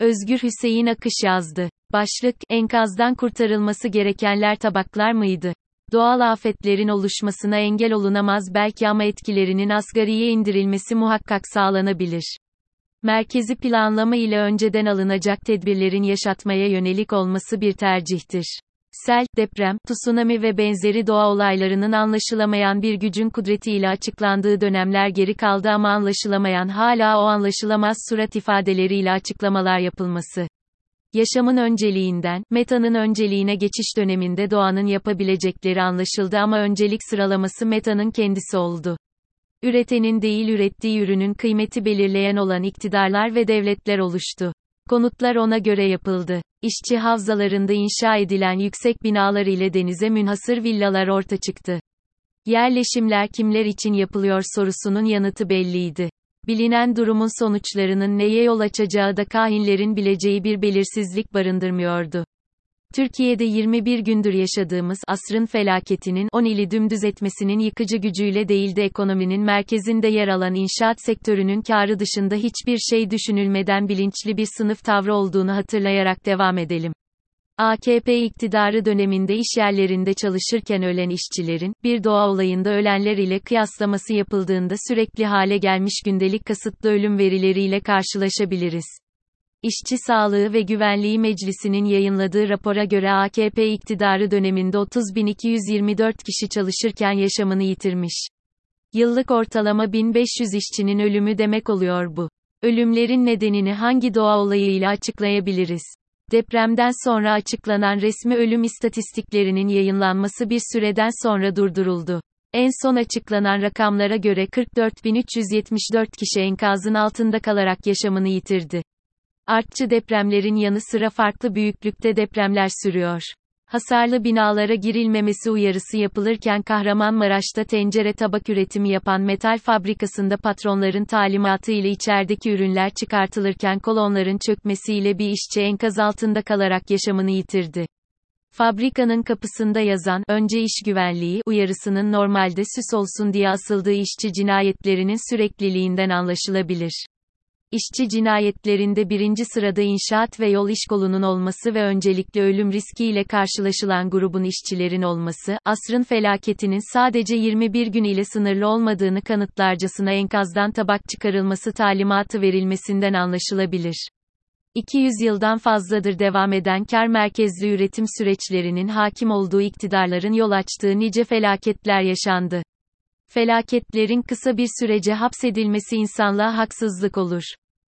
Özgür Hüseyin Akış yazdı. Başlık, enkazdan kurtarılması gerekenler tabaklar mıydı? Doğal afetlerin oluşmasına engel olunamaz belki ama etkilerinin asgariye indirilmesi muhakkak sağlanabilir. Merkezi planlama ile önceden alınacak tedbirlerin yaşatmaya yönelik olması bir tercihtir. Sel, deprem, tsunami ve benzeri doğa olaylarının anlaşılamayan bir gücün kudretiyle açıklandığı dönemler geri kaldı ama anlaşılamayan hala o anlaşılamaz surat ifadeleriyle açıklamalar yapılması. Yaşamın önceliğinden, metanın önceliğine geçiş döneminde doğanın yapabilecekleri anlaşıldı ama öncelik sıralaması metanın kendisi oldu. Üretenin değil ürettiği ürünün kıymeti belirleyen olan iktidarlar ve devletler oluştu. Konutlar ona göre yapıldı. İşçi havzalarında inşa edilen yüksek binalar ile denize münhasır villalar orta çıktı. Yerleşimler kimler için yapılıyor sorusunun yanıtı belliydi. Bilinen durumun sonuçlarının neye yol açacağı da kahinlerin bileceği bir belirsizlik barındırmıyordu. Türkiye'de 21 gündür yaşadığımız asrın felaketinin 10 ili dümdüz etmesinin yıkıcı gücüyle değil de ekonominin merkezinde yer alan inşaat sektörünün karı dışında hiçbir şey düşünülmeden bilinçli bir sınıf tavrı olduğunu hatırlayarak devam edelim. AKP iktidarı döneminde iş yerlerinde çalışırken ölen işçilerin, bir doğa olayında ölenler ile kıyaslaması yapıldığında sürekli hale gelmiş gündelik kasıtlı ölüm verileriyle karşılaşabiliriz. İşçi Sağlığı ve Güvenliği Meclisi'nin yayınladığı rapora göre AKP iktidarı döneminde 30.224 kişi çalışırken yaşamını yitirmiş. Yıllık ortalama 1500 işçinin ölümü demek oluyor bu. Ölümlerin nedenini hangi doğa olayıyla açıklayabiliriz? Depremden sonra açıklanan resmi ölüm istatistiklerinin yayınlanması bir süreden sonra durduruldu. En son açıklanan rakamlara göre 44.374 kişi enkazın altında kalarak yaşamını yitirdi. Artçı depremlerin yanı sıra farklı büyüklükte depremler sürüyor. Hasarlı binalara girilmemesi uyarısı yapılırken Kahramanmaraş'ta tencere tabak üretimi yapan metal fabrikasında patronların talimatı ile içerideki ürünler çıkartılırken kolonların çökmesiyle bir işçi enkaz altında kalarak yaşamını yitirdi. Fabrikanın kapısında yazan önce iş güvenliği uyarısının normalde süs olsun diye asıldığı işçi cinayetlerinin sürekliliğinden anlaşılabilir. İşçi cinayetlerinde birinci sırada inşaat ve yol iş kolunun olması ve öncelikle ölüm riskiyle karşılaşılan grubun işçilerin olması, asrın felaketinin sadece 21 gün ile sınırlı olmadığını kanıtlarcasına enkazdan tabak çıkarılması talimatı verilmesinden anlaşılabilir. 200 yıldan fazladır devam eden kar merkezli üretim süreçlerinin hakim olduğu iktidarların yol açtığı nice felaketler yaşandı. Felaketlerin kısa bir sürece hapsedilmesi insanlığa haksızlık olur.